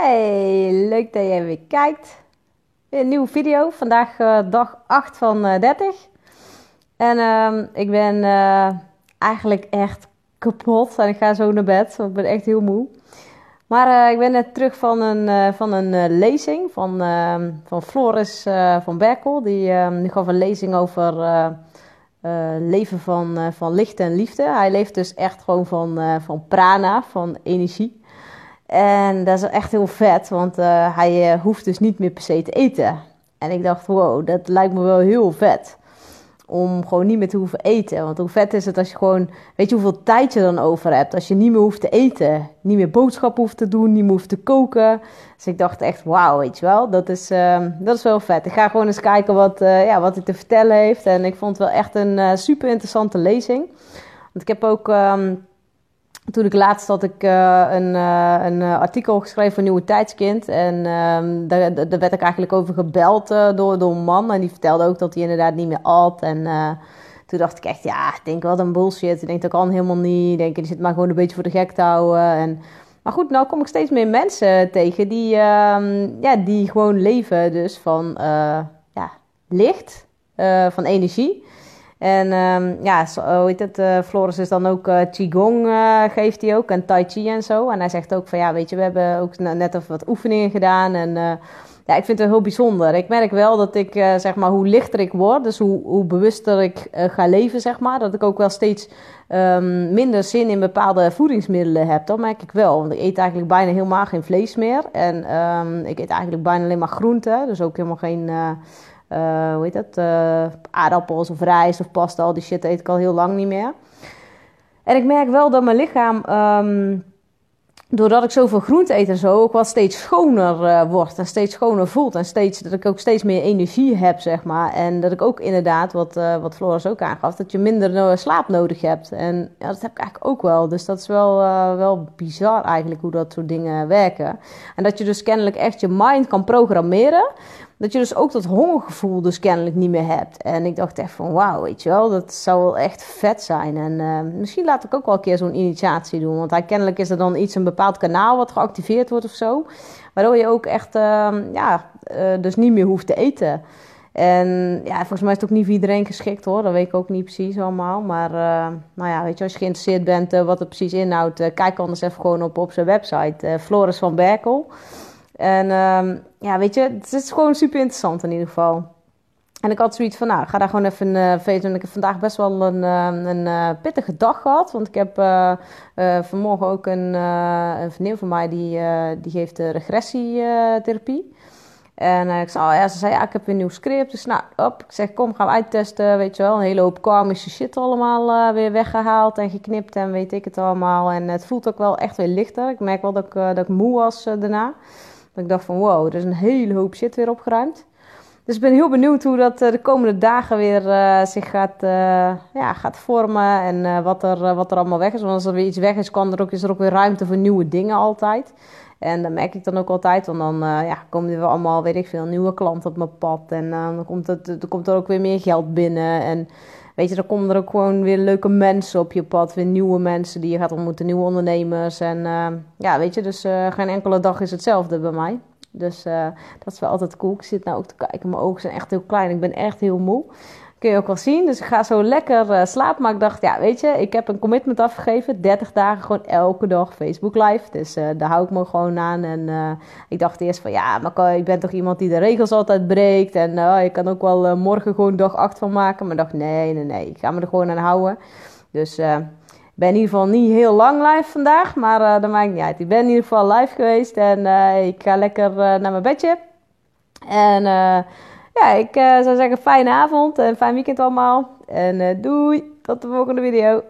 Hey, leuk dat je weer kijkt. Een nieuwe video. Vandaag uh, dag 8 van uh, 30. En uh, ik ben uh, eigenlijk echt kapot. En ik ga zo naar bed, ik ben echt heel moe. Maar eh, ik ben net terug van een, van een lezing van, ehm, van Floris van Berkel. Die, ehm, die gaf een lezing over leven van, van licht en liefde. Hij leeft dus echt gewoon van, van prana, van energie. En dat is echt heel vet, want uh, hij uh, hoeft dus niet meer per se te eten. En ik dacht, wow, dat lijkt me wel heel vet. Om gewoon niet meer te hoeven eten. Want hoe vet is het als je gewoon, weet je hoeveel tijd je dan over hebt. Als je niet meer hoeft te eten. Niet meer boodschappen hoeft te doen, niet meer hoeft te koken. Dus ik dacht echt, wauw, weet je wel, dat is, uh, dat is wel vet. Ik ga gewoon eens kijken wat, ja, wat hij te vertellen heeft. En ik vond het wel echt een super interessante lezing. Want ik heb ook... Um, toen ik laatst had ik uh, een, uh, een artikel geschreven voor Nieuwe Tijdskind. En uh, daar, daar, werd ik eigenlijk over gebeld door, door een man. En die vertelde ook dat hij inderdaad niet meer at. En toen dacht ik echt, ja, ik denk wat een bullshit. Ik denk dat kan helemaal niet. Ik denk, die zit maar gewoon een beetje voor de gek te houden. En, maar goed, nou kom ik steeds meer mensen tegen die, ehm, ja, die gewoon leven dus van ja, licht, van energie. En um, ja, hoe heet het? Uh, Floris is dan ook uh, Qigong geeft hij ook en Tai Chi en zo. En hij zegt ook van ja, weet je, we hebben ook net even wat oefeningen gedaan. En ja, ik vind het heel bijzonder. Ik merk wel dat ik, zeg maar, hoe lichter ik word, dus hoe, hoe bewuster ik ga leven, zeg maar, dat ik ook wel steeds um, minder zin in bepaalde voedingsmiddelen heb. Dat merk ik wel. Want ik eet eigenlijk bijna helemaal geen vlees meer. En um, ik eet eigenlijk bijna alleen maar groenten. Dus ook helemaal geen uh, hoe heet dat? Uh, aardappels of rijst of pasta, al die shit eet ik al heel lang niet meer. En ik merk wel dat mijn lichaam, um, doordat ik zoveel groente eet en zo, ook wel steeds schoner uh, wordt en steeds schoner voelt. En steeds, dat ik ook steeds meer energie heb, zeg maar. En dat ik ook inderdaad, wat, wat Floris ook aangaf, dat je minder slaap nodig hebt. En ja, dat heb ik eigenlijk ook wel. Dus dat is wel, wel bizar eigenlijk hoe dat soort dingen werken. En dat je dus kennelijk echt je mind kan programmeren dat je dus ook dat hongergevoel dus kennelijk niet meer hebt. En ik dacht echt van wauw, weet je wel, dat zou wel echt vet zijn. En uh, misschien laat ik ook wel een keer zo'n initiatie doen. Want kennelijk is er dan iets, een bepaald kanaal wat geactiveerd wordt of zo. Waardoor je ook echt, uh, ja, uh, dus niet meer hoeft te eten. En ja, volgens mij is het ook niet voor iedereen geschikt hoor. Dat weet ik ook niet precies allemaal. Maar nou ja, weet je, als je geïnteresseerd bent wat het precies inhoudt, kijk anders even gewoon op, op zijn website. Floris van Berkel. En um, ja, weet je, het is gewoon super interessant in ieder geval. En ik had zoiets van, nou, ga daar gewoon even uh, En ik heb vandaag best wel een, uh, een uh, pittige dag gehad. Want ik heb vanmorgen ook een, een van mij, die, die geeft regressietherapie. En ik zei, oh ja, ze zei, ja, ik heb een nieuw script. Dus nou, op, ik zeg, kom, gaan we uittesten, weet je wel. Een hele hoop karmische shit allemaal weer weggehaald en geknipt en weet ik het allemaal. En het voelt ook wel echt weer lichter. Ik merk wel dat ik, dat ik moe was daarna. Dat ik dacht van wow, er is een hele hoop shit weer opgeruimd. Dus ik ben heel benieuwd hoe dat eh, de komende dagen weer uh, zich gaat, uh, ja, gaat vormen. En wat, er, wat er allemaal weg is. Want als er weer iets weg is, kan er ook, is er ook weer ruimte voor nieuwe dingen altijd. En dat merk ik dan ook altijd. Want dan ja, komen er wel allemaal, weet ik veel, nieuwe klanten op mijn pad. En dan komt, het, dan komt er ook weer meer geld binnen. En weet je, dan komen er ook gewoon weer leuke mensen op je pad. Weer nieuwe mensen die je gaat ontmoeten, nieuwe ondernemers. En uh, ja, weet je, dus uh, geen enkele dag is hetzelfde bij mij. Dus uh, dat is wel altijd cool. Ik zit nou ook te kijken, mijn ogen zijn echt heel klein. Ik ben echt heel moe kun je ook wel zien. Dus ik ga zo lekker uh, slapen. Maar ik dacht, ja, weet je, ik heb een commitment afgegeven. 30 dagen gewoon elke dag Facebook live. Dus uh, daar hou ik me gewoon aan. En uh, ik dacht eerst van, ja, maar ik ben toch iemand die de regels altijd breekt. En je kan ook wel morgen gewoon dag 8 van maken. Maar ik dacht, nee, nee, nee. Ik ga me er gewoon aan houden. Dus ik ben in ieder geval niet heel lang live vandaag. Maar dat maakt niet uit. Ik ben in ieder geval live geweest. En ik ga lekker naar mijn bedje. En ja, ik uh, zou zeggen fijne avond en fijn weekend allemaal. En uh, doei, tot de volgende video.